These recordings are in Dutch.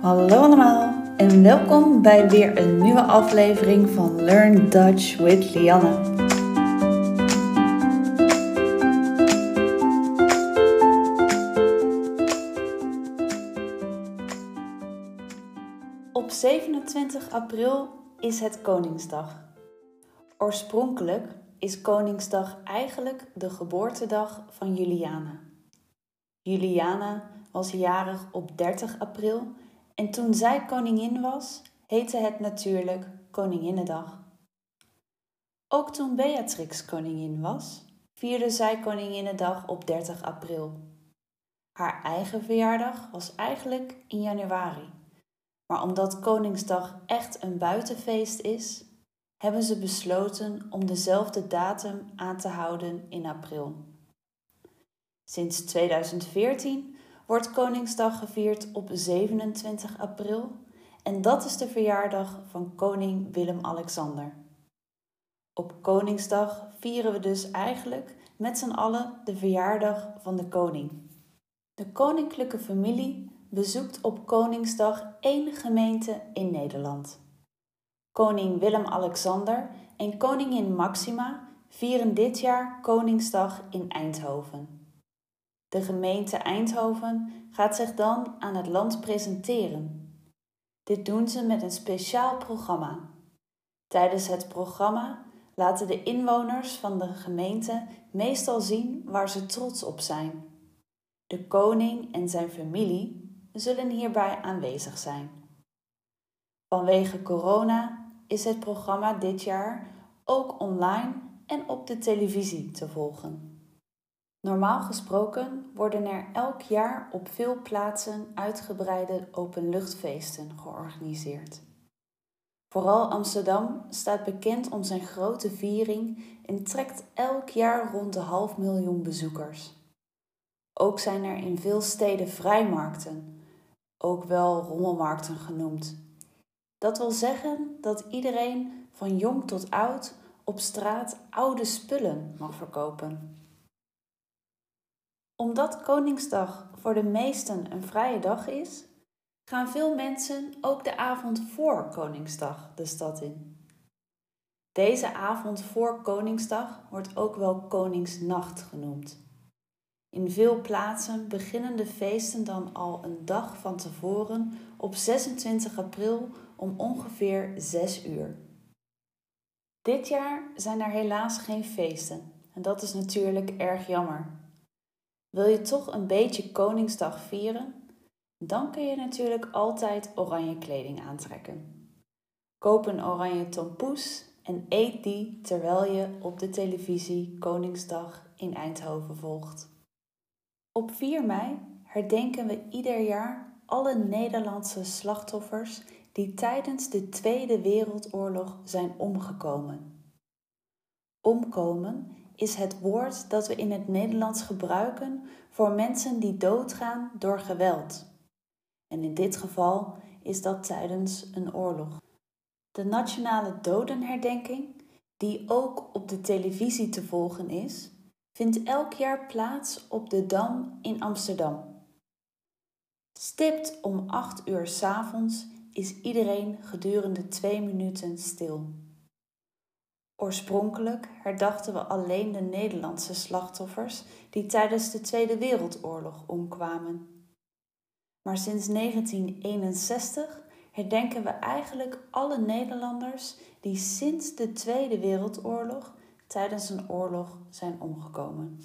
Hallo allemaal en welkom bij weer een nieuwe aflevering van Learn Dutch with Lianne. Op 27 april is het Koningsdag. Oorspronkelijk is Koningsdag eigenlijk de geboortedag van Juliana. Juliana was jarig op 30 april en toen zij koningin was, heette het natuurlijk Koninginnedag. Ook toen Beatrix koningin was, vierde zij Koninginnedag op 30 april. Haar eigen verjaardag was eigenlijk in januari. Maar omdat Koningsdag echt een buitenfeest is, hebben ze besloten om dezelfde datum aan te houden in april. Sinds 2014 wordt Koningsdag gevierd op 27 april en dat is de verjaardag van koning Willem-Alexander. Op Koningsdag vieren we dus eigenlijk met z'n allen de verjaardag van de koning. De koninklijke familie bezoekt op Koningsdag één gemeente in Nederland. Koning Willem-Alexander en koningin Maxima vieren dit jaar Koningsdag in Eindhoven. De gemeente Eindhoven gaat zich dan aan het land presenteren. Dit doen ze met een speciaal programma. Tijdens het programma laten de inwoners van de gemeente meestal zien waar ze trots op zijn. De koning en zijn familie zullen hierbij aanwezig zijn. Vanwege corona is het programma dit jaar ook online en op de televisie te volgen. Normaal gesproken worden er elk jaar op veel plaatsen uitgebreide openluchtfeesten georganiseerd. Vooral Amsterdam staat bekend om zijn grote viering en trekt elk jaar rond de half miljoen bezoekers. Ook zijn er in veel steden vrijmarkten, ook wel rommelmarkten genoemd. Dat wil zeggen dat iedereen van jong tot oud op straat oude spullen mag verkopen omdat Koningsdag voor de meesten een vrije dag is, gaan veel mensen ook de avond voor Koningsdag de stad in. Deze avond voor Koningsdag wordt ook wel Koningsnacht genoemd. In veel plaatsen beginnen de feesten dan al een dag van tevoren op 26 april om ongeveer 6 uur. Dit jaar zijn er helaas geen feesten en dat is natuurlijk erg jammer. Wil je toch een beetje Koningsdag vieren? Dan kun je natuurlijk altijd oranje kleding aantrekken. Koop een oranje tompoes en eet die terwijl je op de televisie Koningsdag in Eindhoven volgt. Op 4 mei herdenken we ieder jaar alle Nederlandse slachtoffers die tijdens de Tweede Wereldoorlog zijn omgekomen. Omkomen is het woord dat we in het Nederlands gebruiken voor mensen die doodgaan door geweld. En in dit geval is dat tijdens een oorlog. De nationale dodenherdenking, die ook op de televisie te volgen is, vindt elk jaar plaats op de Dam in Amsterdam. Stipt om 8 uur 's avonds is iedereen gedurende twee minuten stil. Oorspronkelijk herdachten we alleen de Nederlandse slachtoffers die tijdens de Tweede Wereldoorlog omkwamen. Maar sinds 1961 herdenken we eigenlijk alle Nederlanders die sinds de Tweede Wereldoorlog tijdens een oorlog zijn omgekomen.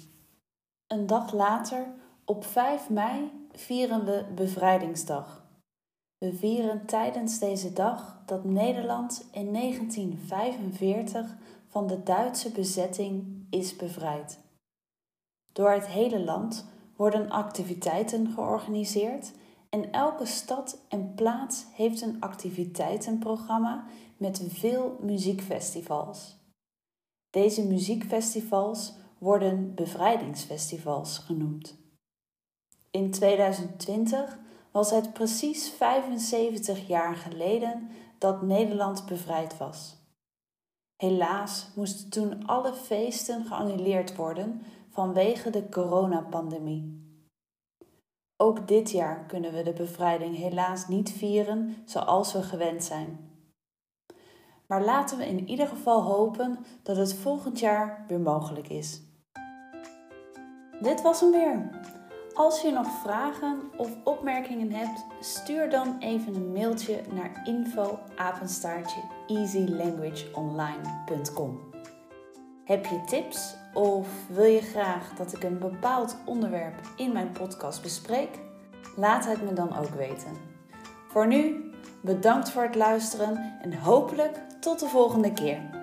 Een dag later, op 5 mei, vieren we Bevrijdingsdag. We vieren tijdens deze dag dat Nederland in 1945 van de Duitse bezetting is bevrijd. Door het hele land worden activiteiten georganiseerd en elke stad en plaats heeft een activiteitenprogramma met veel muziekfestivals. Deze muziekfestivals worden bevrijdingsfestivals genoemd. In 2020 was het precies 75 jaar geleden dat Nederland bevrijd was. Helaas moesten toen alle feesten geannuleerd worden vanwege de coronapandemie. Ook dit jaar kunnen we de bevrijding helaas niet vieren zoals we gewend zijn. Maar laten we in ieder geval hopen dat het volgend jaar weer mogelijk is. Dit was hem weer. Als je nog vragen of opmerkingen hebt, stuur dan even een mailtje naar info. Heb je tips of wil je graag dat ik een bepaald onderwerp in mijn podcast bespreek? Laat het me dan ook weten. Voor nu, bedankt voor het luisteren en hopelijk tot de volgende keer.